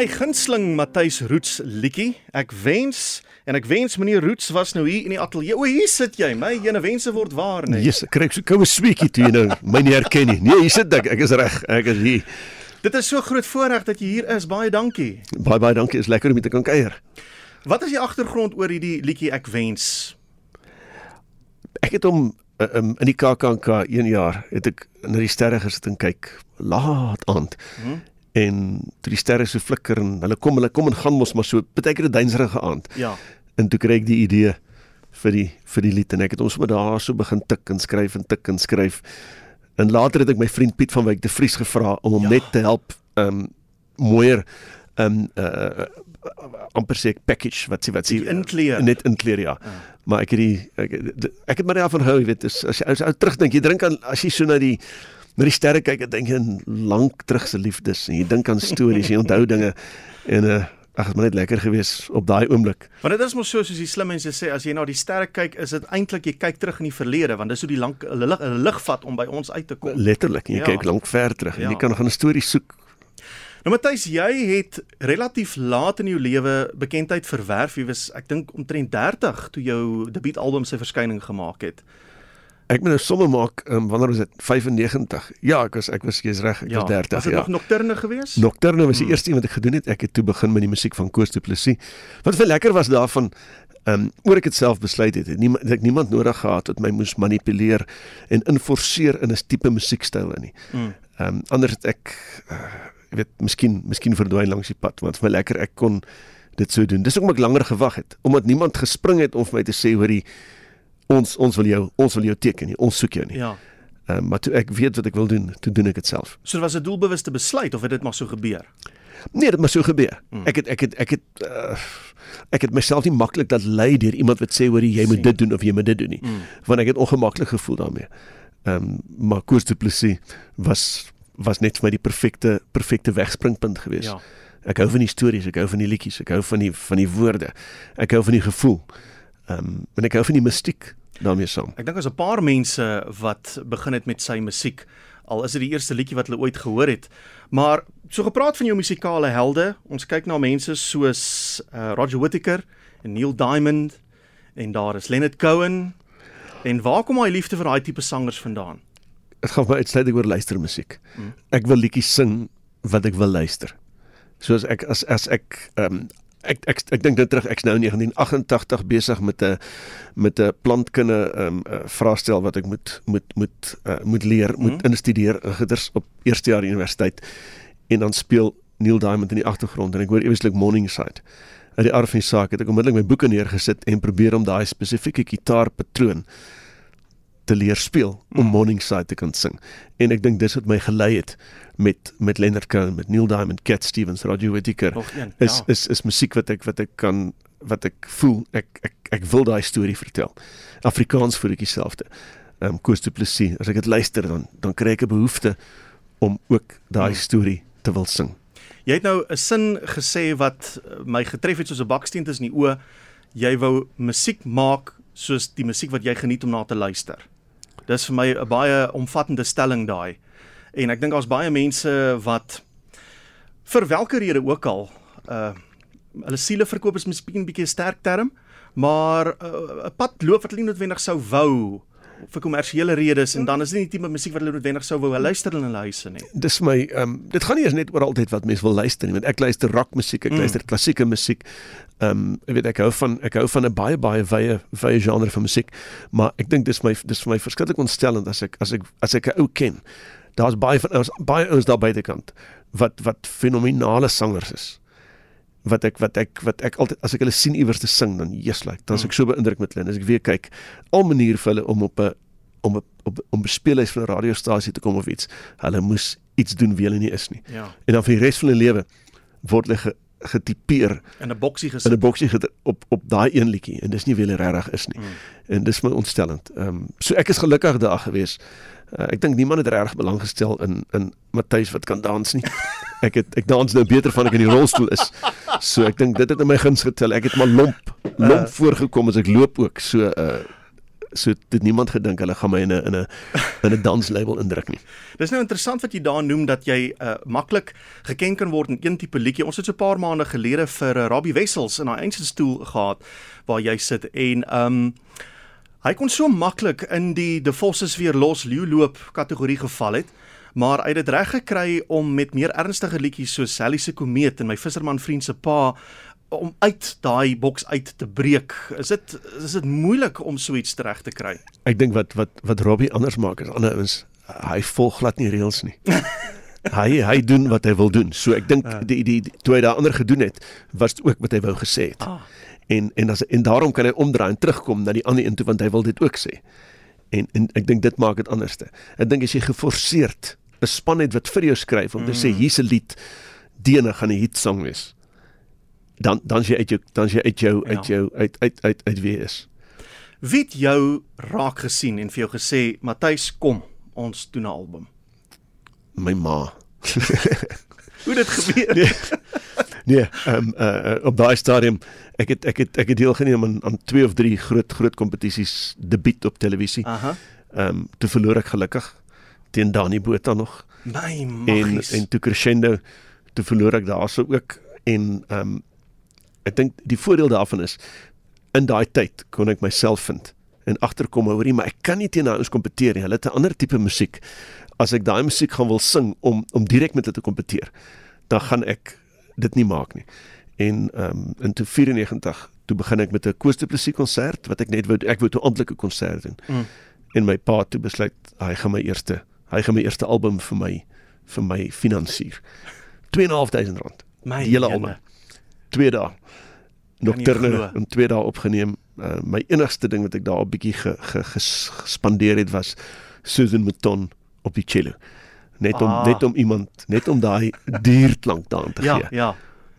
my gunsteling Matthys Roots liedjie. Ek wens en ek wens meneer Roots was nou hier in die ateljee. O, hier sit jy. My ene wense word waar, nee. Jesus, ek kry so koue sweetie toe jy nou my nie herken nie. Nee, hier sit ek. Ek is reg. Ek is hier. Dit is so groot voorreg dat jy hier is. Baie dankie. Baie baie dankie. Is lekker om hier te kan kuier. Wat is die agtergrond oor hierdie liedjie Ek wens? Ek het hom um, in die KAKNK 1 jaar het ek na die sterre gesit en kyk laat aand. Hm? En toe die sterre so flikker en hulle kom hulle kom en gaan mos maar so baie keer 'n duinserige aand. Ja. En toe kry ek die idee vir die vir die lied en ek het ons met daar so begin tik en skryf en tik en skryf. En later het ek my vriend Piet van Wyk de Vries gevra om hom Ja. net te help um mooier um uh amper sê ek package wat sê wat sê inkleer. net inkleer ja. Ja. Maar ek het die ek, ek het maar daarvan jy weet, as as jy as jy ou terugdink, jy drink aan as jy so na die na die sterre kyk, dan dink aan lank terug se liefdes en jy dink aan stories, jy onthou dinge en uh ag, dit het maar net lekker gewees op daai oomblik. Want dit is mos so soos die slim mense sê as jy na die sterre kyk, is dit eintlik jy kyk terug in die verlede want dis hoe die lank lig lig vat om by ons uit te kom. Letterlik, en jy Ja. ja. kyk lank ver terug en Ja. jy kan gaan 'n storie soek. Nou Matthys, jy het relatief laat in jou lewe bekendheid verwerf. Jy was ek dink omtrent 30 toe jou debuutalbum sy verskyning gemaak het. Ek moet nou somme maak, um, wanneer was dit? 95. Ja, ek was ek was jy's reg, ek was 30 Was dit ja. nog Nocturne geweest? Nocturne was die Hmm. eerste een wat ek gedoen het. Ek het toe begin met die musiek van Koos Du Plessis. Wat vir lekker was daarvan, ehm um, oor ek dit self besluit het, het niemand ek niemand nodig gehad wat my moes manipuleer en inforceer in 'n tipe musiekstyl in nie. Mm. Ehm um, anders het ek uh, weet, miskien miskien verdwyn langs die pad, want vir my lekker ek kon dit so doen. Dis hoekom ek langer gewag het, omdat niemand gespring het om vir my te sê hoorie ons ons wil jou ons wil jou teken nie, ons soek jou nie. Ja. Ehm um, maar toe ek weet wat ek wil doen, toe doen ek dit self. So dit was 'n doelbewuste besluit of het dit maar so gebeur? Nee, dit moet so gebeur. Hmm. Hmm. Ek het ek het ek het uh, ek het myself nie maklik laat lei deur iemand wat sê hoor jy moet dit doen of jy moet dit doen nie. Mm. Want ek het ongemaklik gevoel daarmee. Ehm um, maar Koos Du Plessis was was net vir my die perfekte perfekte wegspringpunt geweest. Ja. Ek hou van die stories, ek hou van die liedjies, ek hou van die van die woorde. Ek hou van die gevoel. Ehm um, en ek hou van die mystiek daarmee saam. Ek dink daar's 'n paar mense wat begin het met sy musiek. Al is dit die eerste liedjie wat hulle ooit gehoor het. Maar so gepraat van jou musikale helde, ons kyk na mense soos uh, Roger Whittaker en Neil Diamond en daar is Leonard Cohen. En waar kom daai liefde vir daai tipe sangers vandaan? Dit gaan my uitsluitlik oor luistermusiek. Mm. Ek wil liedjies sing wat ek wil luister. Soos ek as as ek ehm um, ek ek ek dink dit terug ek's nou in 1988 besig met 'n met 'n plantkunde ehm um, uh, vraestel wat ek moet moet moet uh, moet leer, moet Mhm. instudeer in gitters op eerste jaar universiteit en dan speel Neil Diamond in die agtergrond en ek hoor eweslik Morningside. Uit die aard van die saak het ek onmiddellik my boeke neergesit en probeer om daai spesifieke gitaarpatroon te leer speel om Mm. Morningside te kan sing. En ek dink dis wat my gelei het met met Leonard Cohen, met Neil Diamond, Cat Stevens, Roger Whittaker. Een. Is ja. is is musiek wat ek wat ek kan wat ek voel ek ek ek wil daai storie vertel. Afrikaans voel ek dieselfde. Ehm um, Koos Du Plessis, as ek dit luister dan dan kry ek 'n behoefte om ook daai Mm. storie te wil sing. Jy het nou 'n sin gesê wat uh, my getref het soos 'n baksteen tussen die oë. Jy wou musiek maak soos die musiek wat jy geniet om na te luister. Dis vir my 'n baie omvattende stelling daai. En ek dink daar's baie mense wat vir watter rede ook al uh hulle siele verkoop is miskien 'n bietjie 'n sterk term, maar 'n uh, pad loop wat hulle nie noodwendig sou wou vir kommersiële redes en dan is dit nie die tipe musiek wat hulle noodwendig sou wou luister in hulle huise nie. Dis my ehm um, dit gaan nie eens net oor altyd wat mense wil luister nie, want ek luister rockmusiek, ek Mm. mm. luister klassieke musiek. Ehm um, ek weet ek hou van ek hou van 'n baie baie wye wye genre van musiek, maar ek dink dis my dis vir my verskriklik ontstellend as ek as ek as ek 'n ou ken. Daar's baie van ons baie ouens daar buitekant wat wat fenominale sangers is. Wat ek wat ek wat ek altyd as ek hulle sien iewers te sing dan Jesus like, dan is ek so beïndruk met hulle. En as ek weer kyk, al maniere vir hulle om op 'n om op op om bespeelhuis van 'n radiostasie te kom of iets. Hulle moes iets doen wie hulle nie is nie. Ja. En dan vir die res van hulle lewe word hulle ge, getipeer In 'n boksie in gesit. 'n boksie op op daai een liedjie en dis nie wie hulle regtig is nie. Mm. En dis my ontstellend. Ehm um, so ek is gelukkig daar gewees Uh, ek dink niemand het reg belang gestel in in Matthys wat kan dans nie. Ek het ek dans nou beter van ek in die rolstoel is. So ek dink dit het in my guns getel. Ek het maar lomp lomp uh, voorgekom as ek loop ook. So uh so dit niemand gedink hulle gaan my in 'n in 'n in 'n danslabel indruk nie. Dis nou interessant wat jy daar noem dat jy uh maklik geken kan word in een tipe liedjie. Ons het so 'n paar maande gelede vir uh, Robbie Wessels in haar eie stoel gehad waar jy sit en um hy kon so maklik in die De Vosses weer los leeuloop kategorie geval het. Maar hy het dit reg gekry om met meer ernstige liedjies soos Sally se komeet en my visserman vriend se pa om uit daai boks uit te breek. Is dit is dit moeilik om so iets reg te kry? Ek dink wat wat wat Robbie anders maak as ander ouens, hy volg glad nie reëls nie. hy hy doen wat hy wil doen. So ek dink ja. die, die die toe hy daai ander gedoen het, was ook wat hy wou gesê het. Ah. En en as en daarom kan hy omdraai en terugkom na die ander een toe want hy wil dit ook sê. En en ek dink dit maak dit anderste. Ek dink as jy geforseerd 'n span het wat vir jou skryf om mm. te sê mm. hier's 'n lied, die ene gaan 'n hit song wees dan dan jy uit jou dan jy uit jou ja. uit jou uit uit uit uit wie is. Wie het jou raak gesien en vir jou gesê Matthys kom ons doen 'n album. My ma. Hoe dit gebeur? Nee. Nee, ehm um, uh, op daai stadium ek het ek het ek het deelgeneem aan aan twee of drie groot groot kompetisies debuut op televisie. Aha. Ehm um, toe verloor ek gelukkig teen Dani Botha nog. My magies. En en toe crescendo toe verloor ek daarso ook en ehm um, ek dink die voordeel daarvan is in daai tyd kon ek myself vind en agterkom hoorie maar ek kan nie teen daai ouens kompeteer nie. Hulle het 'n ander tipe musiek. As ek daai musiek gaan wil sing om om direk met hulle te kompeteer, dan gaan ek dit nie maak nie. En ehm um, in 94 toe begin ek met 'n Koos de Plessis konsert wat ek net wou ek wou 'n amptelike konsert doen. Mm. En my pa toe besluit hy gaan my eerste hy gaan my eerste album vir my vir my finansier. 2.500 rand. My hele album. Twee dae nocturne in twee dae opgeneem. Uh, my enigste ding wat ek daar 'n bietjie ge, ge, gespandeer het was Susan Mouton op die cello. Net om ah. net om iemand net om daai dierklank daan te ja, gee. Ja, ja.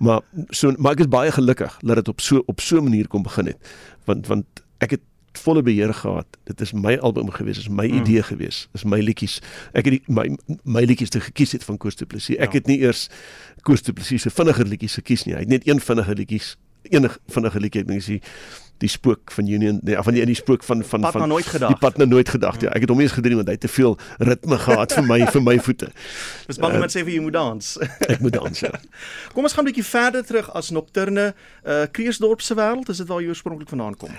Maar so maar ek is baie gelukkig dat dit op so op so 'n manier kom begin het. Want want ek het volle beheer gehad. Dit is my album gewees, is my mm. idee gewees, is my liedjies. Ek het die, my my liedjies te gekies het van Koos Du Plessis. Ek ja. het nie eers Koos Du Plessis se vinniger liedjies gekies nie. Hy het net een vinniger liedjies enig vinnige liedjie ek dink is die die spook van Union nee van die in die spook van van pad van nooit gedag. die pad nou nooit gedag ja. Ek het hom eens gedrie want hy het te veel ritme gehad vir my vir my voete. Dis bang iemand uh, sê vir jy moet dans. ek moet dans ja. Kom ons gaan 'n bietjie verder terug as nocturne. Uh Kreeusdorp se wêreld is dit waar jy oorspronklik vandaan kom?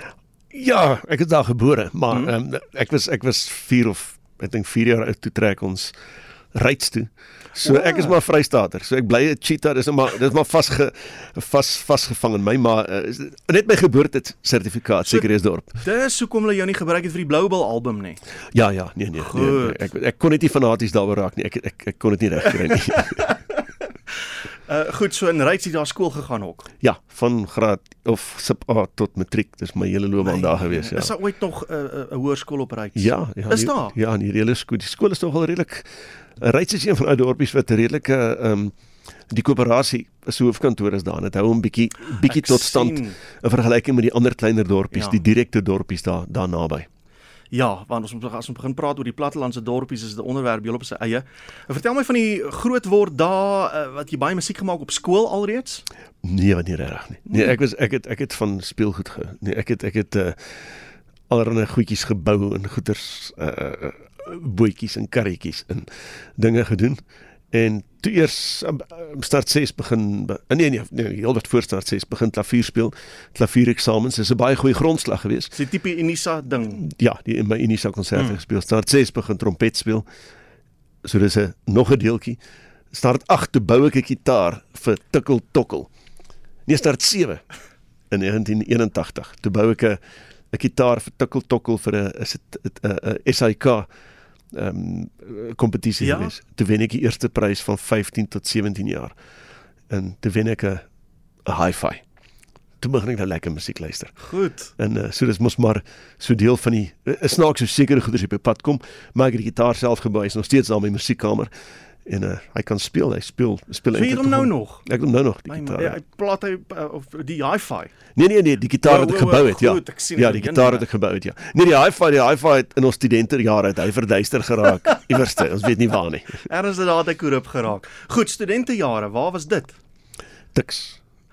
Ja ek is daar gebore maar mm -hmm. um, ek was ek was 4 of ek dink 4 jaar oud toe trek ons ryds toe So ek is maar Vrystater. So ek bly 'n cheetah, dis maar dis maar vas vas vasgevang in my maar uh, net my geboorte sertifikaat seker so, is dorp. Dis hoekom hulle jou nie gebruik het vir die Bloubal album nie. Ja ja, nee nee, nee, nee ek ek kon net nie fanaties daaroor raak nie. Ek ek ek kon dit nie regkry nie. Uh goed, so in Ryds het daar skool gegaan ook. Ja, van graad of sub A tot matriek. Dis my hele loopbaan daar gewees, ja. Is daar ooit nog 'n uh, uh, hoërskool op Ryds? Ja, ja. Is daar? Ja, in die hele skool. Die skool is nog al redelik Ryds is een van die dorpies wat redelike ehm um, die koöperasie se hoofkantoor is daar. Dit hou hom bietjie bietjie tot stand in vergelyking met die ander kleiner dorpies, ja. die direkte dorpies daar daar naby. Ja, want ons as ons begin praat oor die plattelandse dorpies is dit 'n onderwerp heel op sy eie. Vertel my van die groot word daar uh, wat jy baie musiek gemaak op skool alreeds? Nee, nie reg nie. Nee, ek was ek het ek het van speelgoed ge. Nee, ek het ek het uh, allerlei goedjies gebou en goeders uh bootjies en karretjies en dinge gedoen. En toe eers um, um, start 6 begin uh, nee nee nee heel wat voor start 6 begin klavier speel. Klavier eksamens is 'n baie goeie grondslag geweest. Dis 'n tipe Unisa ding. Ja, die in my Unisa konserte hmm. gespeel. Start 6 begin trompet speel. So dis 'n nog 'n deeltjie. Start 8 te bou ek 'n gitaar vir Tikkel Tokkel. Nee, start 7 in 1981. Toe bou ek 'n 'n gitaar vir Tikkel Tokkel vir 'n is dit 'n SAK ehm um, kompetisie ja? gewees. Toe wen ek die eerste prys van 15 tot 17 jaar. En toe wen ek 'n hi-fi. Toe begin ek nou lekker musiek luister. Goed. En uh, so dis mos maar so deel van die is snaaks so sekere goeders op die pad kom, maar ek het die gitaar self gebou, is nog steeds daar in my musiekkamer. En uh, hy kan speel, hy speel speel So jy het hom nou nog. Ek hom nou nog die gitaar. man, hy plaat hy uh, of die hi-fi. Nee nee nee, die gitaar wat ek gebou het, ja. goed, ek Ja, die gitaar ja. wat ek gebou het, ja. Nee, die hi-fi, die hi-fi het in ons studentejare het hy verduister geraak. Iewerste, ons weet nie waar nie. Erns het daar hy korrup geraak. Goed, studentejare, waar was dit? Tix.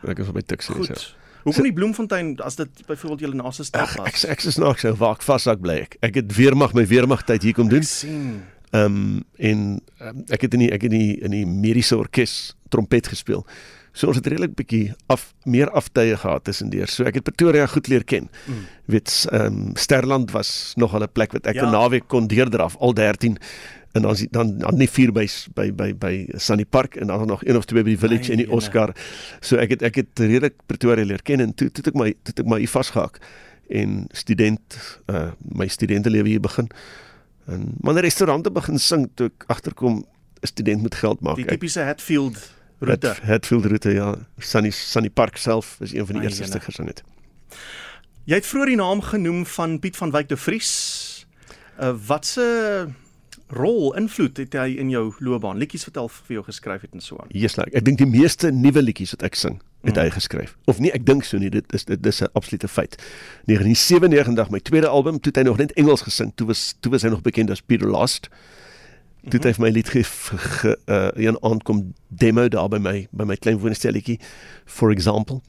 Ek is op by Tix Goed. gewees. Ja. Hoekom die Bloemfontein as dit byvoorbeeld julle naaste stad Ag, ek was? ek is snaaks nou waar ek vashak bly ek. Ek het weermag my weermag tyd hier kom doen. Ek sien. Ehm um, en um, ek het in die ek het in die in die mediese orkes trompet gespeel. So ons het redelik bietjie af meer aftye gehad tussendeur. So ek het Pretoria goed leer ken. Mm. Weet ehm um, Sterland was nog 'n plek wat ek 'n Ja. naweek kon deurdraf al 13 en dan dan dan nie vier by by by by Sunny Park en dan nog een of twee by die Village en die. Oscar. So ek het ek het redelik Pretoria leer ken en toe toe ek my toe ek my hier vasgehak en student uh my studentelewe hier begin. En maar 'n restaurante begin sing toe ek agterkom 'n student moet geld maak. Die tipiese Hatfield roete. Het, Hatfield roete ja. Sunny Sunny Park self is een van die My eerste jene. gesing het. Jy het vroeër die naam genoem van Piet van Wyk de Vries. Uh wat se rol invloed het hy in jou loopbaan? Liedjies wat hy vir jou geskryf het en so aan. Yes, like, ek dink die meeste nuwe liedjies wat ek sing, het Mm. hy geskryf. Of nie, ek dink so nie, dit is dit dis 'n absolute feit. 1997 my tweede album, toe het hy nog net Engels gesing. Toe was toe was hy nog bekend as Peter Lost. Toe het hy vir my lied ge, ge uh, een aand kom demo daar by my by my klein woonstelletjie for example.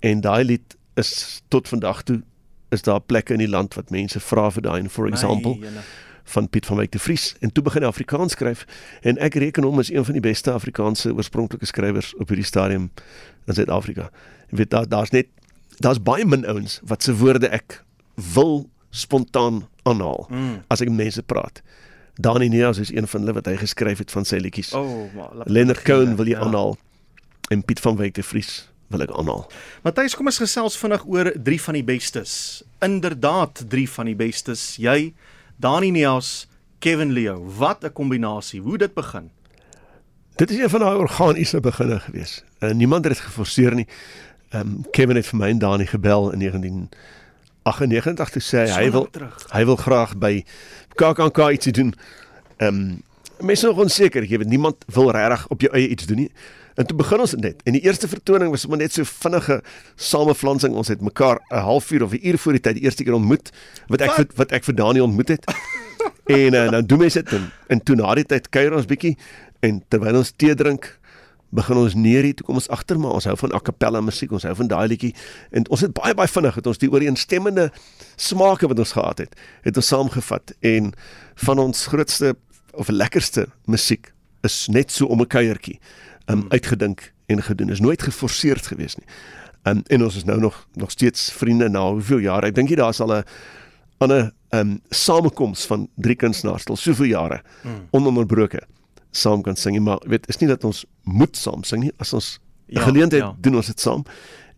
En daai lied is tot vandag toe is daar plekke in die land wat mense vra vir daai en for example My jene. Van Piet van Wyk de Vries en toe begin hy Afrikaans skryf en ek reken hom as een van die beste Afrikaanse oorspronklike skrywers op hierdie stadium in Suid-Afrika. Jy weet daar daar's net daar's baie min ouens wat se woorde ek wil spontaan aanhaal Mm. as ek mense praat. Dani Neas is een van hulle wat hy geskryf het van sy liedjies. Oh, Leonard begin, Cohen wil jy ja. aanhaal en Piet van Wyk de Vries wil ek aanhaal. Matthys, kom ons gesels vinnig oor drie van die bestes. Inderdaad, drie van die bestes. Jy, Dani Neas, Kevin Leo. Wat 'n kombinasie. Hoe dit begin. Dit is een van daai organiese beginne gewees. En niemand het dit geforseer nie. Ehm um, Kevin het vir my en Dani gebel in 1998 toe sê hy wil terug. hy wil graag by KAKNK iets doen. Ehm um, mense is nog onseker, jy weet niemand wil regtig op jou eie iets doen nie. En toe begin ons net. En die eerste vertoning was sommer net so vinnige sameflansing. Ons het mekaar 'n halfuur of 'n uur voor die tyd die eerste keer ontmoet wat ek Wat? vir, wat ek vir Dani ontmoet het. en uh, dan doen mense dit en, en toe na die tyd kuier ons bietjie en terwyl ons tee drink begin ons neerie toe kom ons agter maar ons hou van a cappella musiek ons hou van daai liedjie en ons het baie baie vinnig het ons die ooreenstemmende smake wat ons gehad het het ons saamgevat en van ons grootste of lekkerste musiek is net so om 'n kuiertjie um, uitgedink en gedoen. Is nooit geforseerd gewees nie. Um, en ons is nou nog nog steeds vriende na hoeveel jare? Ek dink jy daar's al 'n ander um, samekoms van drie kunstenaars al soveel jare Mm. ononderbroke saam kan sing. Maar weet is nie dat ons moet saam sing nie. As ons Ja, geleentheid ja. doen ons dit saam.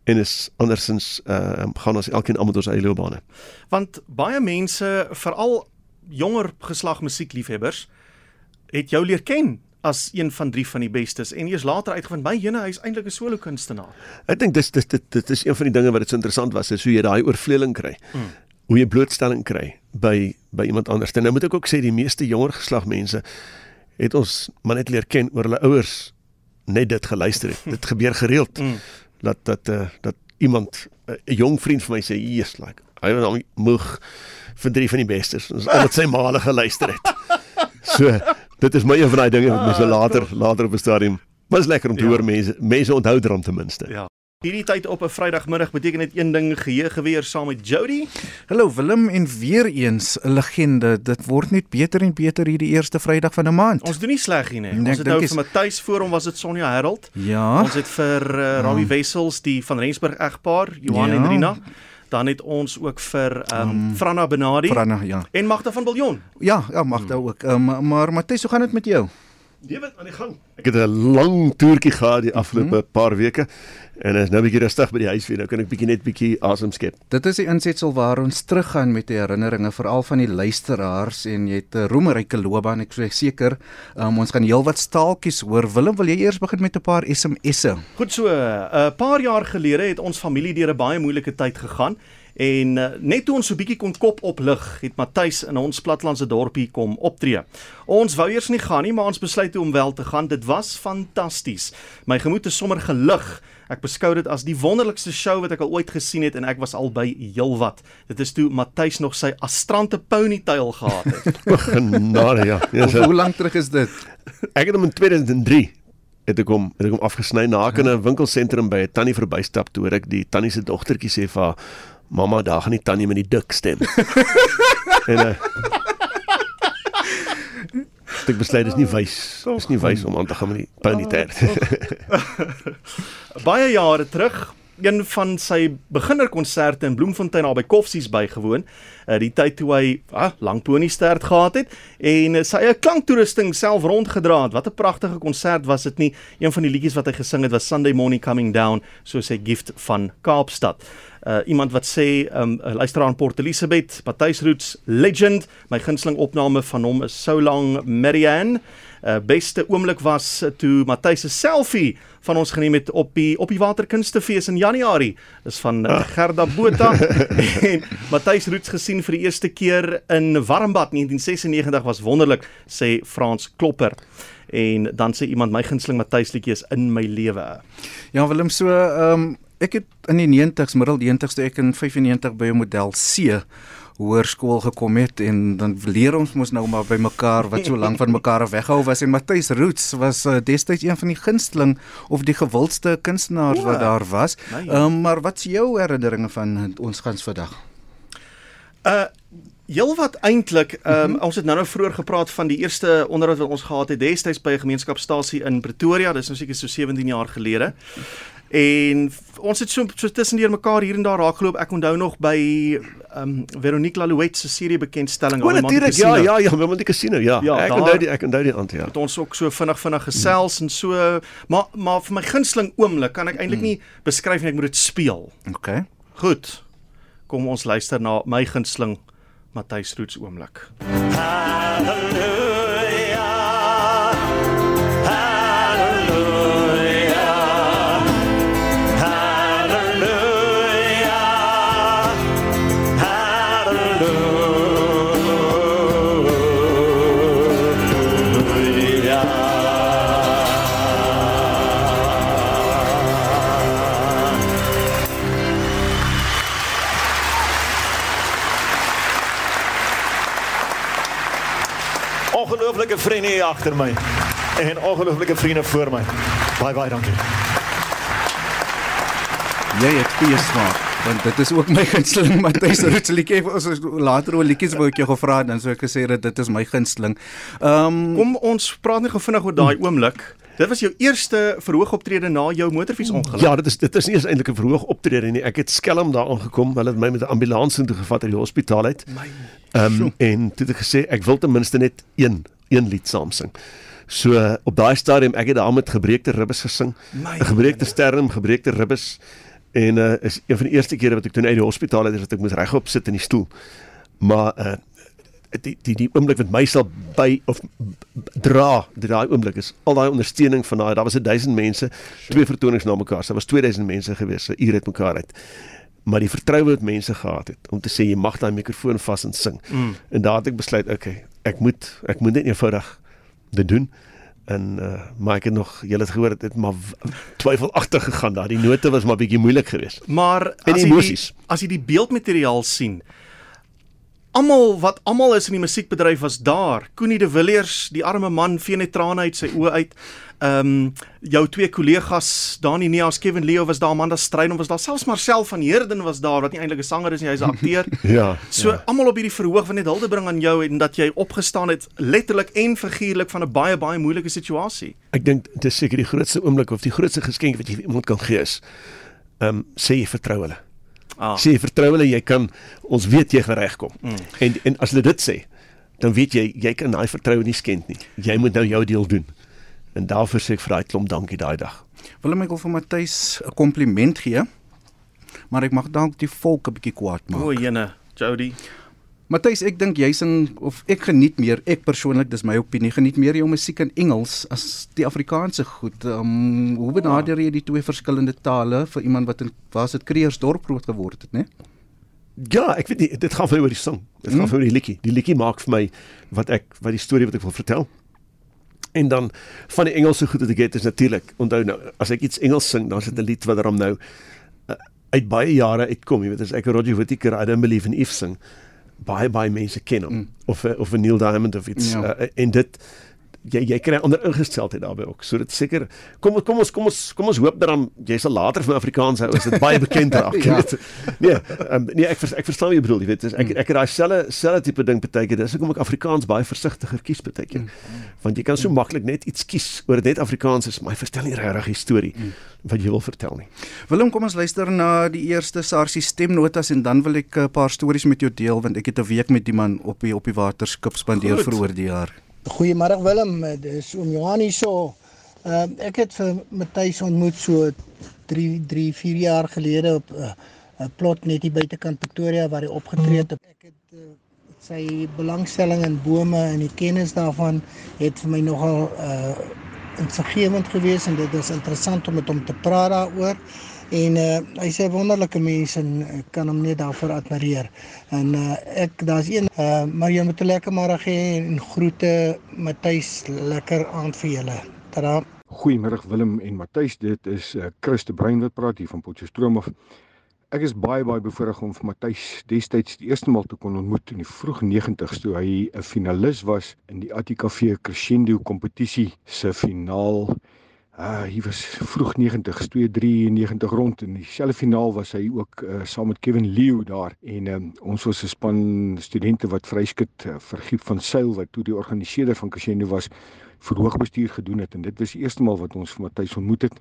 En is andersins uh, gaan ons elkeen almal ons eie loopbane. Want baie mense, veral jonger geslag musiekliefhebbers, het jou leer ken as een van drie van die bestes en eers later uitgevind by jene hy's eintlik 'n solo kunstenaar. Ek dink dis dis dit dit is een van die dinge wat dit so interessant was is hoe jy daai oorvleueling kry. Mm. Hoe jy blootstelling kry by by iemand anders. En nou moet ek ook sê die meeste jonger geslag mense het ons maar net leer ken oor hulle ouers net dit geluister het. dit gebeur gereeld Mm. dat dat uh, dat iemand 'n uh, jong vriend van my sê yes like hy was al moeg vir drie van die bestes. Ons al wat sy maale geluister het. So dit is my een van daai dinge wat mense Ah, later later op 'n stadium maar is lekker om te Ja. hoor mense mense onthou drum ten minste. Ja. Hierdie tyd op 'n Vrydagmiddag beteken dit een ding geheue geweer saam met Jody. Hallo Willem en weer eens 'n legende. Dit word net beter en beter hierdie eerste Vrydag van 'n maand. Ons doen nie sleg hier nie. Nee, ons het nou is- vir Matthys voor hom was dit Sonja Herold. ja. Ons het vir uh, Robbie Wessels die van Rensburg egpaar, Johan Ja. en Rina. Dan het ons ook vir um, Um, Franna Benadi Franna, ja. en Magda van Biljon. Ja, ja, mag Hmm. ook. Um, maar Matthys, hoe gaan dit met jou? Lewe aan die gang. Ek het 'n lang toertjie gehad die afgelope mm -hmm. paar weke en is nou 'n bietjie rustig by die huis weer. Nou kan ek bietjie net bietjie asem skep. Dit is die insetsel waar ons teruggaan met die herinneringe veral van die luisteraars en jy het 'n roemryke loopbaan. Ek sê seker, um, ons gaan heelwat staaltjies hoor. Willem, wil jy eers begin met 'n paar SMS'e? Goed so, 'n uh, paar jaar gelede het ons familie deur 'n baie moeilike tyd gegaan En uh, net toe ons so bietjie kon kop oplig, het Matthys in ons platlandse dorpie kom optree. Ons wou eers nie gaan nie, maar ons besluit toe om wel te gaan. Dit was fantasties. My gemoed is sommer gelig. Ek beskou dit as die wonderlikste show wat ek al ooit gesien het en ek was al by heelwat. Dit is toe Matthys nog sy astrante ponytail gehad het. Genade ja. ja Of, so, hoe lank terug is dit? ek het hom in 2003 het ek hom het ek hom afgesny na ek in 'n winkelsentrum by 'n tannie verbystap toe ek die tannie se dogtertjie sê vir haar mamma daar gaan die tannie met die dik stem. en uh, ek besluit dis nie wys. Dis nie wys om aan te gaan met die ponytail. Baie jare terug een van sy beginnerkonserte in Bloemfontein naby Koffsies bygewoon. Uh, die tyd toe hy ah, lang ponystert gehad het en uh, sy eie klanktoerusting self rondgedra het. Wat 'n pragtige konsert was dit nie. Een van die liedjies wat hy gesing het was Sunday Morning Coming Down, so sy gift van Kaapstad. Uh, iemand wat sê um, 'n luisteraar in Port Elizabeth, Matthys Roots legend, my gunsteling opname van hom is So Long Marianne. Uh, beste oomblik was uh, toe Matthys se selfie van ons geneem het op die op die Waterkunstefees in Januarie. Dis van uh, Gerda Botha en Matthys Roots gesien vir die eerste keer in Warmbad 1996 was wonderlik sê Frans Klopper. En dan sê iemand my gunsteling Matthys liedjie is in my lewe. Ja, Willem, so ehm um, ek het in die 90s, middel 90s toe ek in 95 by 'n model C hoërskool gekom het en dan leer ons mos nou maar by mekaar wat so lank van mekaar af weggehou was en Matthys Roots was uh, destyds een van die gunsteling of die gewildste kunstenaars O, wat daar was. my. Ehm um, maar wat's jou herinneringe van ons gans vandag? Uh Heel wat eintlik, um, mm -hmm. ons het nou nou vroeër gepraat van die eerste onderhoud wat ons gehad het destyds by 'n gemeenskapstasie in Pretoria, dis nou seker so 17 jaar gelede. En ons het so so tussendeur mekaar hier en daar raakgeloop. Ek onthou nog by um Veronique Lalouette se serie bekendstelling O Al die Man natuurlik, ja, ja, ja, Monte Casino, ja. Ja, ek daar- onthou die ek onthou die aand ja. het ons ook so vinnig vinnig gesels en so maar maar vir my gunsteling oomblik kan ek eintlik nie beskryf nie ek moet dit speel. OK. Goed. Kom ons luister na my gunsteling Matthys Roots oomblik. Ongelooflike agter my en ongelooflike vriende voor my. Baie baie dankie. Jy het goeie smaak want dit is ook my gunsteling Matthys Roots liedjie. Ons later oor liedjies wou ek jou gevra het dan sou ek gesê dat dit is my gunsteling. Ehm um, Kom ons praat net gou vinnig oor daai oomblik. Dit was jou eerste verhoogoptrede na jou motorfietsongeluk. Ja, dit is dit is nie eens eintlik 'n verhoog optrede nie. Ek het skelm daar aangekom. Hulle het my met 'n ambulans toe gevat uit die hospitaal uit. Ehm um, en toe het ek gesê ek wil ten minste net een een lied saam sing. So op daai stadium ek het daar met gebreekte ribbes gesing. 'n Gebreekte sternum, gebreekte ribbes en uh is een van die eerste kere wat ek toe uit die hospitaal uit is dat ek moes regop sit in die stoel. Maar uh die die die oomblik wat my sal by of dra daai oomblik is al daai ondersteuning van daai daar was 1000 mense twee vertonings na mekaar so daar was 2000 mense gewees so ure het mekaar uit maar die vertroue wat mense gehad het om te sê jy mag daai mikrofoon vas en sing Mm. en daar het ek besluit okay ek moet ek moet net eenvoudig dit doen. En uh, maar ek het nog julle het gehoor dit het maar twyfelagtig gegaan daar. Die note was maar bietjie moeilik geweest. Maar En as jy die, emosies. as jy die beeldmateriaal sien, almal wat almal is in die musiekbedryf was daar. Koenie de Villiers, die arme man vee net trane uit sy oë uit. Ehm um, jou twee kollegas, Dani Neas, Kevin Leo was daar, Amanda Strydom was daar, selfs Marcel van Heerden was daar wat nie eintlik 'n sanger is nie, hy's 'n akteur. ja So ja. almal op hierdie verhoog wat net hulde bring aan jou en dat jy opgestaan het letterlik en figuurlik van 'n baie baie moeilike situasie. Ek dink dit is seker die grootste oomblik of die grootste geskenk wat jy iemand kan gee is. Ehm um, sê jy vertrou hulle. Ah. Sê vertrou hulle jy kan ons weet jy gaan regkom. Mm. En en as hulle dit sê, dan weet jy jy kan daai vertroue nie skend nie. Jy moet nou jou deel doen. En daarvoor sê ek vir daai klomp dankie daai dag. Willem ek wil vir Matthys 'n kompliment gee. Maar ek mag dalk die volk 'n bietjie kwaad maak. O, jene, Jody. Matthys, ek dink jy sing of ek geniet meer, ek persoonlik, dis my opinie, geniet meer jou musiek in Engels as die Afrikaanse goed. Um, hoe benader jy die twee verskillende tale vir iemand wat in waar is dit Kreersdorp groot geword het, né? Ja, ek weet nie, dit gaan vir oor die sang. Dit gaan Hmm. vir oor die liedjie. Die liedjie maak vir my wat ek wat die storie wat ek wil vertel. En dan van die Engelse goed wat ek het is natuurlik. Onthou nou, as ek iets Engels sing, dan is dit 'n lied wat daarom nou uh, uit baie jare uitkom. Jy weet as ek Roger Whittaker I don't believe in if sing, baie baie mense ken hom Mm. of 'n- of 'n Neil Diamond of iets Ja. uh, en dit jy jy kry ander ingesteldheid daarbey ook. So dit seker kom kom ons kom ons kom ons hoop dat dan jy sal later van Afrikaans hou as dit baie bekend raak. Ja. Nee, um, nee ek vers, ek verstaan wat jy bedoel, jy weet, ek ek het daai selfe selfe tipe ding baie keer. Dis hoekom ek Afrikaans baie versigtiger kies baie keer. Want jy kan so maklik net iets kies oor dit net Afrikaans is, maar jy vertel nie regtig die storie wat jy wil vertel nie. Willem, kom ons luister na die eerste Sarsie stemnotas en dan wil ek 'n paar stories met jou deel want ek het 'n week met die man op die op die waterskip spandeer vir oor die jaar. Goeiemôre Willem, Eh, dis oom Johan hier so. Ehm uh, ek het vir Matthys ontmoet so 3 3 4 jaar gelede op 'n uh, plot net hier buitekant Pretoria waar hy opgetree het. Ek het uh, sy belangstelling in bome en die kennis daarvan het vir my nogal uh insiggewend geweest en dit is interessant om met hom te praat daaroor. En uh, hy sê wonderlike mense en ek kan hom net daarvoor admireer. En uh, ek daar's een uh, jy moet 'n lekker môre hê en groete Matthys lekker aand vir julle. Tada. Goeiemôre Willem en Matthys, dit is uh, Chris de Bruin wat praat hier van Potchefstroom af. Ek is baie baie bevoorreg om vir Matthys destyds die eerste maal te kon ontmoet in die vroeg 90's toe hy 'n finalis was in die ATKV Crescendo kompetisie se finaal. Uh hy was vroeg 90's 293 rond in dieselfde finaal was hy ook uh, saam met Kevin Leo daar en um, ons was 'n span studente wat vryskut uh, vir Giep van Sail wat toe die organiseerder van Crescendo was verhoogbestuur gedoen het en dit was die eerste maal wat ons Matthys ontmoet het.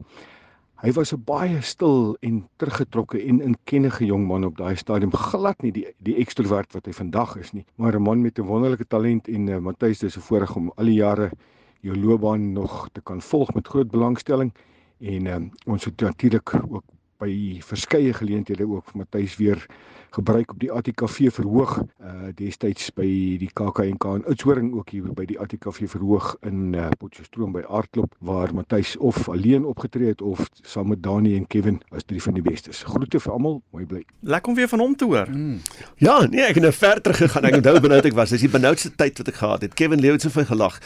Hy was 'n baie stil en teruggetrokke en inkennige jong man op daai stadium, glad nie die die ekstrovert wat hy vandag is nie, maar 'n man met 'n wonderlike talent en uh, Matthys dis 'n voorreg om al die jare jou loopbaan nog te kan volg met groot belangstelling en um, ons het natuurlik ook by verskeie geleenthede ook vir Matthys weer gebruik op die ATKV verhoog uh destyds by die KAKNK in Oudtshoorn ook hier by die ATKV verhoog in uh, Potchefstroom by Aardklop waar Matthys of alleen opgetree het of saam met Dani en Kevin as drie van die bestes. Groete vir almal, mooi bly. Lekker om weer van hom te hoor. Mm. Ja, nee, ek het nou ver terug gegaan. Ek onthou benoud ek was. Dis die benoudste tyd wat ek gehad het. Kevin Leo het vir gelag.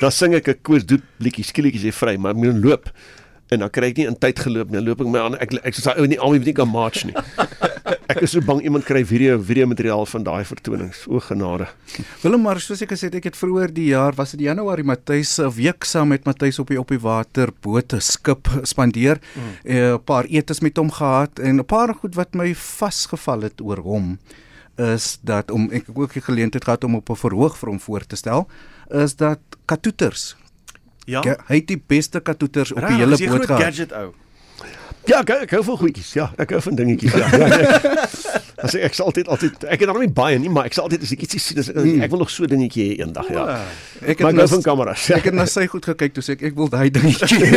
Dan sing ek 'n koers doet liedjie, skielik is jy vry, maar ek moet loop. En dan kry ek nie in tyd geloop nie. Dan loop ek my aan. Ek ek soos daai ou nie almal weet nie kan march nie. Ek is so bang iemand kry video video materiaal van daai vertonings. O genade. Willem, maar soos ek gesê het, ek het vroeër die jaar was dit Januarie Matthys 'n week saam met Matthys op die op die water bote skip spandeer. 'n mm. paar etes met hom gehad en 'n paar goed wat my vasgeval het oor hom is dat om ek ook die geleentheid gehad om op 'n verhoog vir hom voor te stel is dat katoeters. Ja. Ja, hy het die beste katoeters op die hele is jy boot groot gehad. gadget ou. Ja, ek ek hou van goedjies. Ja, ek hou van dingetjies. Ja. ja, ja. As ek, ek sal altyd altyd ek het nog nie baie nie, maar ek sal altyd as ek iets sien, as ek, ek wil nog so 'n dingetjie hê eendag, ja. Ek Maar het ek hou van kameras. Ek het na sy goed gekyk toe sê ek ek wil daai dingetjie.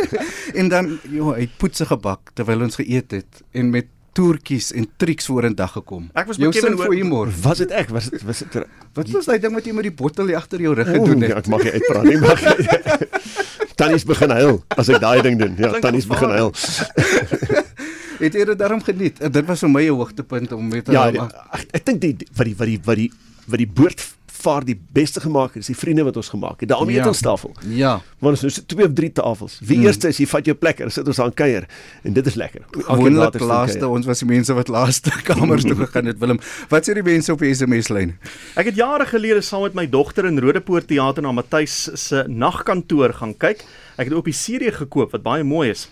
en dan joh, hy het poetse gebak terwyl ons geëet het en met toertjies en triks vorendag gekom. Ek was oor- vir humor. Was dit ek? Was dit was dit Wat was daai ding wat jy met die bottel agter jou rug gedoen ja, het? ek mag nie uitpraat nie, mag. Tannies begin huil as ek daai ding doen. Ja, Klink tannies begin huil. Het jy dit daarom geniet? En Dit was vir my 'n hoogtepunt om met Ja, hom- die, ek, ek dink die wat die wat die wat die wat die boot vaar die beste gemaak het, is die vriende wat ons gemaak het. Daarom Ja. eet ons tafel. Ja, Want ons is twee of drie tafels. Wie Mm. mm. eerste is, jy vat jou plek en sit ons aan kuier en dit is lekker. Gewoonlik laaste ons was die mense wat laaste kamers toe gegaan het Willem. Wat sê die mense op die SMS lyn? Ek het jare gelede saam met my dogter in Rodepoort teater na Matthys se nagkantoor gaan kyk. Ek het ook die serie gekoop wat baie mooi is.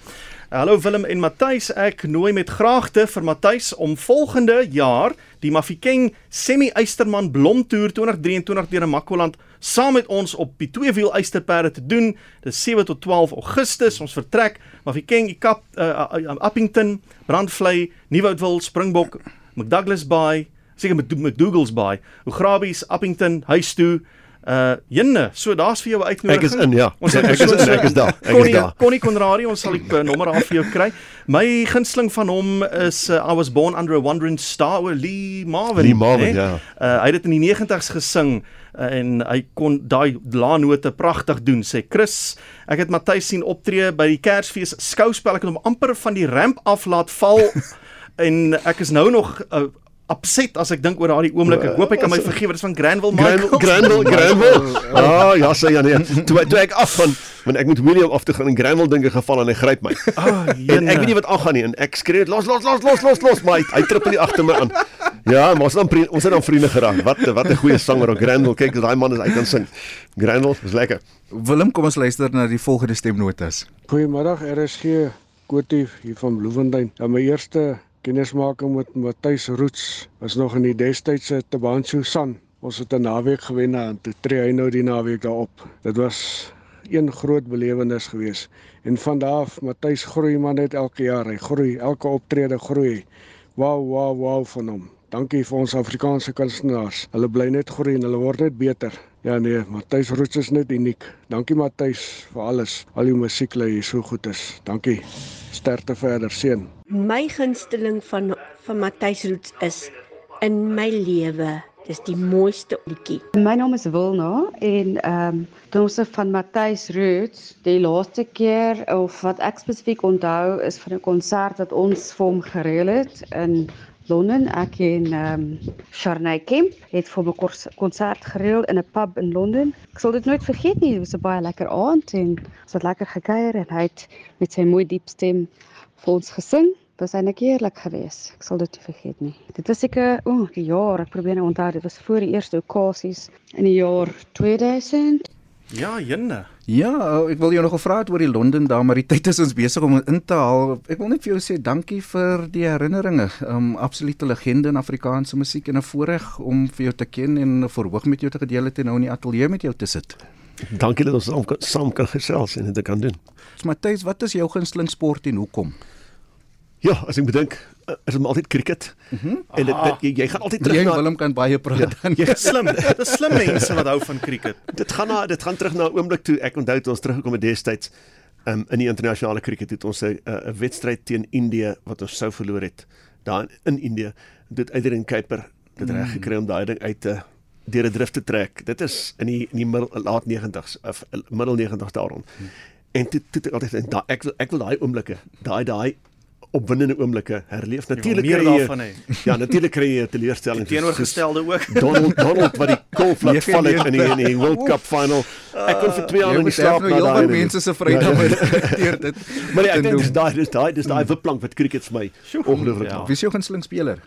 Hallo Willem en Matthys, ek nooi met graagte vir Matthys om volgende jaar die Mafikeng Semi Eysterman Blomtoer 2023 deur Makwaland saam met ons op die twee wiel eysterperde te doen. Dis 7 tot 12 Augustus. Ons vertrek Mafikeng, Ikap, uh, uh, Appington, Brandvlei, Nieuwoudtville, Springbok, McDouglas Bay, seker met McDougall's Bay, Ugrabies, Appington, huis toe. Uh Jenne, so daar's vir jou 'n uitnodiging. Ek is in, ja. Ons Ja, ek is in, ek is daar. Ek is Connie, daar. Connie Conradie, ons sal die uh, nommer af vir jou kry. My gunsteling van hom is uh, I was born under a wandering star oor Lee Marvin. Lee Marvin, né? ja. Uh, hy het dit in die 90's gesing uh, en hy kon daai laanote pragtig doen sê Chris ek het Matthys sien optree by die Kersfees skouspel ek het hom amper van die ramp af laat val en ek is nou nog uh, upset as ek dink oor daardie oomblik. Ek hoop hy kan my vergewe. Dit is van Granville Michael. Granville, Granville. Ah, ja, sê ja nee. Toe toe ek afgaan, want ek moet William af toe gaan en Granville dink ek geval en hy gryp my. Ah, En ek weet nie wat aangaan nie en ek skree los los los los los los maar hy, hy trippel nie agter my aan. Ja, maar ons dan ons het dan vriende geraak. Wat wat 'n goeie sanger ook Granville. Kyk, daai man is hy kan sing. Granville is lekker. Willem, kom ons luister na die volgende stemnotas. Goeiemiddag RSG Kotie hier van Bloemfontein. Ja, my eerste kennismaking met Matthys Roots was nog in die destydse Tabanchu San. Ons het 'n naweek gewen en toe tree hy nou die naweek daarop. Dit was een groot belewenis geweest. En van daar af Matthys groei maar net elke jaar. Hy groei, elke optrede groei. Wow, wow, wow van hom. Dankie vir ons Afrikaanse kunstenaars. Hulle bly net groei en hulle word net beter. Ja nee, Matthys Roots is net uniek. Dankie Matthys vir alles. Al die musiek lê hier so goed is. Dankie. Sterkte verder, seën. My gunsteling van van Matthys Roots is in my lewe. Dis die mooiste liedjie. My naam is Wilna en ehm um, toe ons van Matthys Roots die laaste keer of wat ek spesifiek onthou is van 'n konsert wat ons vir hom gereël het in Londen. Ek en ehm um, Sharnay Kemp het vir 'n konsert gereël in 'n pub in Londen. Ek sal dit nooit vergeet nie. Dit was 'n baie lekker aand en ons het lekker gekuier en hy het met sy mooi diep stem vir ons gesing. Dit was eintlik eerlik geweest. Ek sal dit nie vergeet nie. Dit was seker, o, oh, die jaar, ek probeer nou onthou, dit was voor die eerste okasies in die jaar 2000. Ja, jenne. Ja, ou, ek wil jou nog gevra het oor die Londen daar, maar die tyd is ons besig om in te haal. Ek wil net vir jou sê dankie vir die herinneringe. Um absolute legende in Afrikaanse musiek en 'n voorreg om vir jou te ken en 'n verhoog met jou te gedeel het en nou in die ateljee met jou te sit. Dankie dat ons saam kan, saam kan gesels en dit kan doen. So Matthys, wat is jou gunsteling sport en hoekom? Ja, as ek bedink, eh, is dit altyd cricket. Mm Mhm. -hmm. En dit, dit jy, jy gaan altyd terug Jy en na Willem kan baie praat ja, dan. Dis slim. Dis slim mense wat hou van cricket. dit gaan na dit gaan terug na 'n oomblik toe ek onthou toe ons teruggekom het destyds um, in die internasionale cricket het ons 'n 'n wedstryd teen Indië wat ons sou verloor het daar in, in Indië dit Adrian Kuiper dit reg gekry om daai ding uit te deur 'n drif te trek dit is in die in die middel laat 90s of eh, middel 90s daarom en toe toe ek altyd en da, ek wil ek wil daai oomblikke daai daai opwindende oomblikke herleef natuurlik kry jy- daarvan hê. ja natuurlik kry jy 'n teleurstelling soos- Teenoorgestelde ook. Donald Donald wat die golf laat Nee, val het in die, in die World Cup final. Ek kon vir 2 jaar Jy in die slaap nou na daai. ding. mense se Vrydag met deur dit. Maar nee, ek dink dis daai dis daai dis daai wipplank wat cricket vir my ongelooflik Ja. Wie is jou gunsteling speler?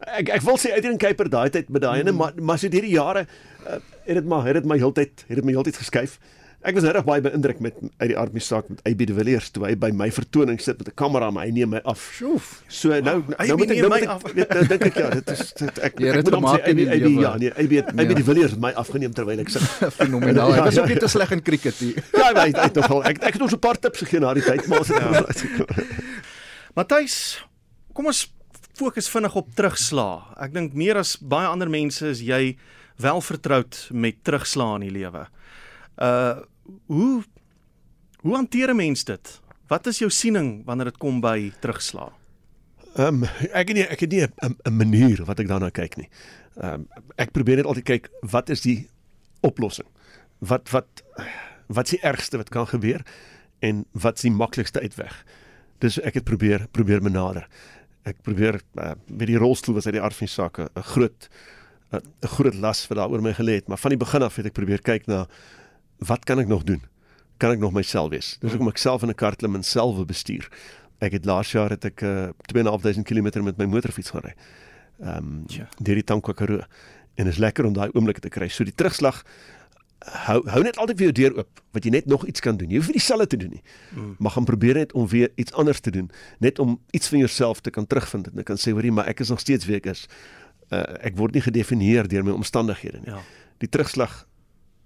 Ek ek wil sê Adrian Kuiper daai tyd met daai ene maar maar so deur die jare uh, het dit maar het dit my heeltyd het dit my heeltyd geskuif. Ek was regtig baie beïndruk met uit die aard my saak met AB de Villiers toe hy by my vertoning sit met 'n kamera maar hy neem my af. Sjoef. So nou Hy nou moet ek nou moet ek weet nou dink ek ja, dit is dit, ek Jy het ek dit moet hom sê gemaak in AB die AB ja nee AB het- AB Ja. de Villiers het my afgeneem terwyl ek sit. Fenomenaal. Hy Ja, was ja. ook nie te sleg in cricket nie. Ja, hy het nog wel. Ek ek het ons 'n paar tips gegee na die tyd, maar ons het ja. Matthys, kom ons fokus vinnig op terugslaa. Ek dink meer as baie ander mense is jy wel vertroud met terugslaa in die lewe. Uh hoe hoe hanteer 'n mens dit? Wat is jou siening wanneer dit kom by terugslaa? Ehm um, ek het nie ek het nie 'n manier wat ek daarna kyk nie. Ehm um, ek probeer net altyd kyk wat is die oplossing? Wat wat wat is die ergste wat kan gebeur en wat is die maklikste uitweg? Dis ek het probeer probeer benader. Ek probeer uh, met die rolstoel was uit die aard van die saak 'n groot 'n groot las wat daar oor my gelê het, maar van die begin af het ek probeer kyk na wat kan ek nog doen? Kan ek nog myself wees? Dis hoekom ek self in 'n kar klim en self bestuur. Ek het laas jaar het ek uh, 2.500 km met my motorfiets gery. Ehm um, Tja. deur die Tankwa Karoo. En is lekker om daai oomblikke te kry. So die terugslag hou hou net altyd vir jou deur oop wat jy net nog iets kan doen. Jy hoef nie dieselfde te doen nie. Mm. Maar gaan probeer net om weer iets anders te doen, net om iets van jouself te kan terugvind en kan sê hoorie, maar ek is nog steeds wie ek is. Uh, ek word nie gedefinieer deur my omstandighede nie. Ja. Die terugslag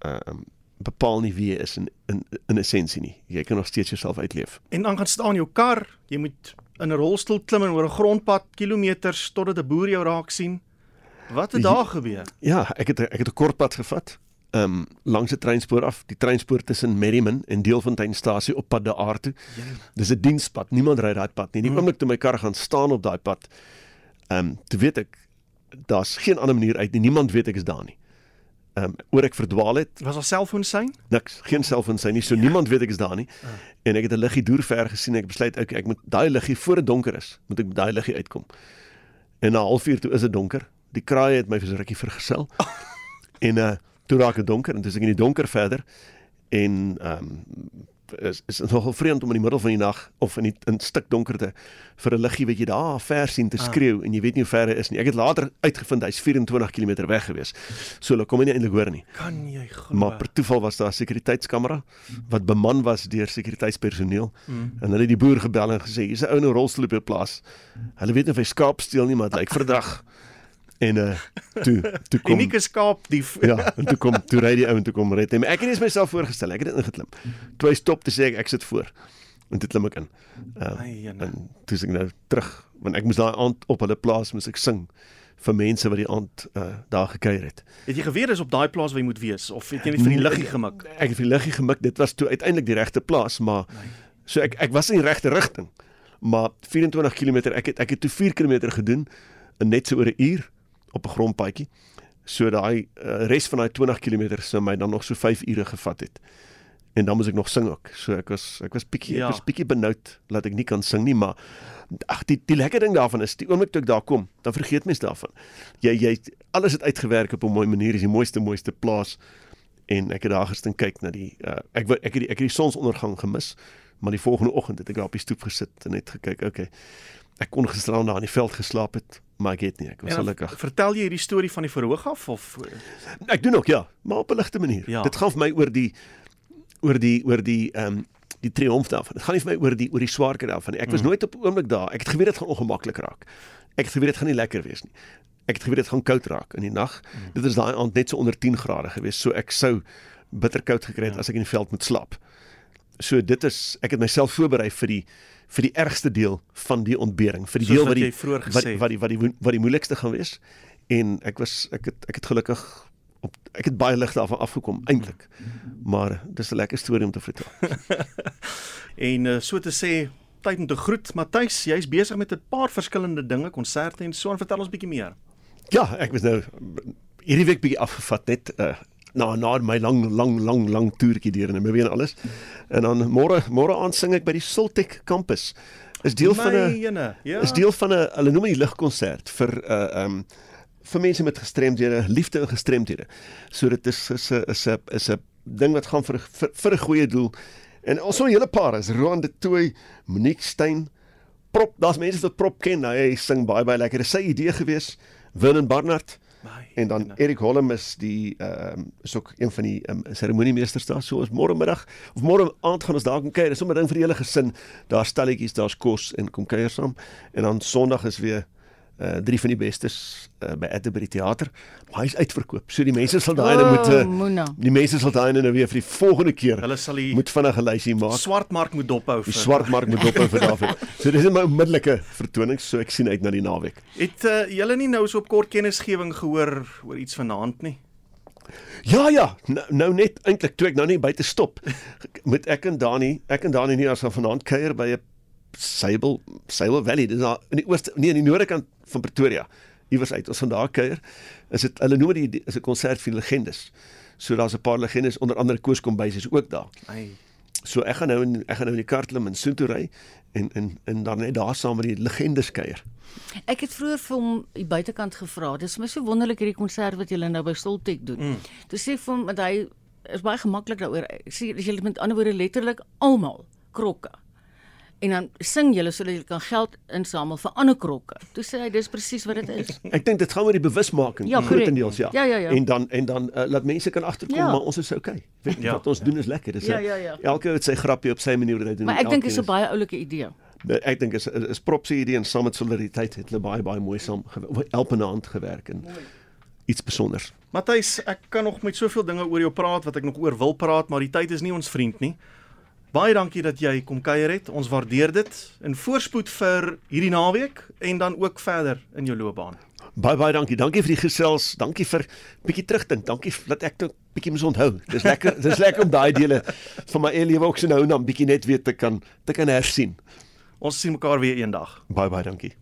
ehm uh, bepaal nie wie jy is in in in essensie nie. Jy kan nog steeds jouself uitleef. En dan gaan staan jou kar, jy moet in 'n rolstoel klim en oor 'n grondpad kilometers totdat 'n boer jou raak sien. Wat het daar gebeur? Ja, ek het ek het 'n kort pad gevat. Ehm um, langs 'n treinspoor af, die treinspoor tussen Merriman en Deelfonteinstasie op pad daar aard toe. Dis 'n dienspad. Niemand ry daai pad nie. Die Hmm. oomblik toe my kar gaan staan op daai pad, ehm um, toe weet ek daar's geen ander manier uit nie. Niemand weet ek is daar nie. Ehm um, oor ek verdwaal het, Was daar selfoon sein? niks, geen selfoon sy nie. So niemand weet ek is daar nie. En ek het 'n liggie deur ver gesien. Ek besluit ek ek moet daai liggie voor dit donker is, moet ek daai liggie uitkom. En na 'n halfuur toe is dit donker. Die kraaie het my vir so rukkie vergesel. en uh toe raak dit donker en dis ek in die donker verder en ehm um, is is nogal vreemd om in die middel van die nag of in die in stik donkerte vir 'n liggie wat jy daar ver sien te Ah. skreeu en jy weet nie hoe ver hy is nie. Ek het later uitgevind hy's 24 km weg gewees. So hulle kom nie eintlik hoor nie. Kan jy glo? Maar per toeval was daar 'n sekuriteitskamera wat beman was deur sekuriteitspersoneel. Mm. En hulle het die boer gebel en gesê hier's 'n ou in 'n rolstoel op die plaas. Hulle weet nie of hy skaap steel nie, maar dit lyk verdag. En uh toe toe kom Unieke skaap dief. Ja, en toe kom toe ry die ou en toe kom red. Maar ek het nie eens myself voorgestel. Ek het dit ingeklim. Toe hy stop te sê ek ek sit voor. En toe klim ek in. Uh, Ai, en toe is ek nou terug want ek moes daai aand op hulle plaas moes ek sing vir mense wat die aand uh, daar gekuier het. Het jy geweet dis op daai plaas waar jy moet wees of het jy net vir die liggie gemik? Ek het vir die liggie gemik. Dit was toe uiteindelik die regte plaas, maar so ek ek was in die regte rigting. Maar 24 km, ek het ek het toe 4 km gedoen in net so oor 'n uur op 'n grondpaadjie. So daai uh, res van daai 20 km sou my dan nog so 5 ure gevat het. En dan moes ek nog sing ook. So ek was ek was bietjie Ja. ek was bietjie benoud dat ek nie kan sing nie, maar ag die die lekker ding daarvan is die oomblik toe ek daar kom, dan vergeet mens daarvan. Jy jy alles het uitgewerk op 'n mooi manier, is die mooiste mooiste plaas en ek het daar gister kyk na die uh, ek ek het die, ek het die sonsondergang gemis, maar die volgende oggend het ek daar op die stoep gesit en net gekyk, okay. Ek kon gisteraan daar in die veld geslaap het, maar ek het nie, ek was En gelukkig. Vertel jy hierdie storie van die verhoog af of Ek doen ook ja, maar op 'n ligte manier. Ja. Dit gaan vir my oor die oor die oor die ehm um, die triomf daarvan. Dit gaan nie vir my oor die oor die swaarkry daarvan nie. Ek was Mm. nooit op 'n oomblik daar. Ek het geweet dit gaan ongemaklik raak. Ek het geweet dit gaan nie lekker wees nie. Ek het geweet dit gaan koud raak in die nag. Mm. Dit is daai aand net so onder 10 grade gewees, so ek sou bitterkoud gekry het Ja. as ek in die veld moet slaap. So dit is ek het myself voorberei vir die vir die ergste deel van die ontbering, vir die Soos deel wat wat die gesê wat, het. wat die wat die wat die, wat die moeilikste gaan wees. En ek was ek het ek het gelukkig op ek het baie lig daarvan afgekom eintlik. Maar dis 'n lekker storie om te vertel. en uh, so te sê tyd om te groet. Matthys, jy's besig met 'n paar verskillende dinge, konserte en so, en vertel ons bietjie meer. Ja, ek was nou hierdie week bietjie afgevat net uh na na my lang lang lang lang toertjie deur in Namibië en alles. En dan môre môre aand sing ek by die Sultek kampus. Is deel van 'n ja. is deel van 'n hulle noem dit ligkonsert vir 'n uh, um vir mense met gestremdhede, liefde en gestremdhede. So dit is is 'n is 'n is 'n ding wat gaan vir vir, vir 'n goeie doel. En ons so 'n hele paar is Roan de Tooi, Monique Steyn, Prop, daar's mense wat Prop ken. Nou, hy sing baie baie lekker. Dis sy idee gewees. Vernon Barnard en dan Erik Holm is die ehm um, is ook een van die um, seremoniemeesters daar. So ons môre middag of môre aand gaan ons daar kan kuier. Dis sommer ding vir die hele gesin. Daar's stalletjies, daar's kos en kom kuier saam. En dan Sondag is weer uh drie van die bestes uh, by Atterbury Theater. Maar hy's uitverkoop. So die mense sal daai oh, moet uh, Mona. die mense sal daai nou weer vir die volgende keer. Hulle sal die moet vinnig 'n lysie maak. Swartmark moet dophou Die swartmark moet dophou vir David. So dis 'n my onmiddellike vertoning, so ek sien uit na die naweek. Het uh, julle nie nou so op kort kennisgewing gehoor oor iets vanaand nie? Ja ja, nou, nou net eintlik toe ek nou net buite stop, met ek en Dani, ek en Dani nie as van vanaand kuier by 'n Sable Sable Valley, dis daar in die ooste nee, in die noorde kant van Pretoria. Iewers uit ons vandag kuier. Is dit hulle noem dit is 'n konsert vir legendes. So daar's 'n paar legendes onder andere Koos Kombuis is ook daar. Ai. So ek gaan nou in ek gaan nou in die kar klim en soontoe ry en en en dan net daar saam met die legendes kuier. Ek het vroeër vir hom die buitekant gevra. Dis vir my so wonderlik hierdie konsert wat julle nou by Stoltek doen. Mm. Toe sê vir hom dat hy is baie gemaklik daaroor. Sê as julle met ander woorde letterlik almal krokke. En dan sing julle sodat julle kan geld insamel vir ander krokke. Toe sê hy dis presies wat dit is. Ek dink dit gaan oor die bewusmaking Ja, grootendeels ja. Ja, ja, ja. En dan en dan uh, laat mense kan agterkom Ja. maar ons is okay. Weet, Ja. ja. Wat ons doen is lekker. Dis Ja, ja, ja. elke het sy grappie op sy manier wat hy doen. Maar ek dink is 'n baie oulike idee. Nee, Ek dink is is, is prop se idee en saam met solidariteit het hulle baie baie mooi saam help in hand gewerk en iets spesiaals. Matthys, ek kan nog met soveel dinge oor jou praat wat ek nog oor wil praat, maar die tyd is nie ons vriend nie. Baie dankie dat jy kom kuier het. Ons waardeer dit. En voorspoed vir hierdie naweek en dan ook verder in jou loopbaan. Baie baie dankie. Dankie vir die gesels. Dankie vir bietjie terugdink. Dankie dat ek dit bietjie moet onthou. Dis lekker dis lekker om daai dele van my eie lewe ook so nou en dan bietjie net weer te kan te kan hersien. Ons sien mekaar weer eendag. Baie baie dankie.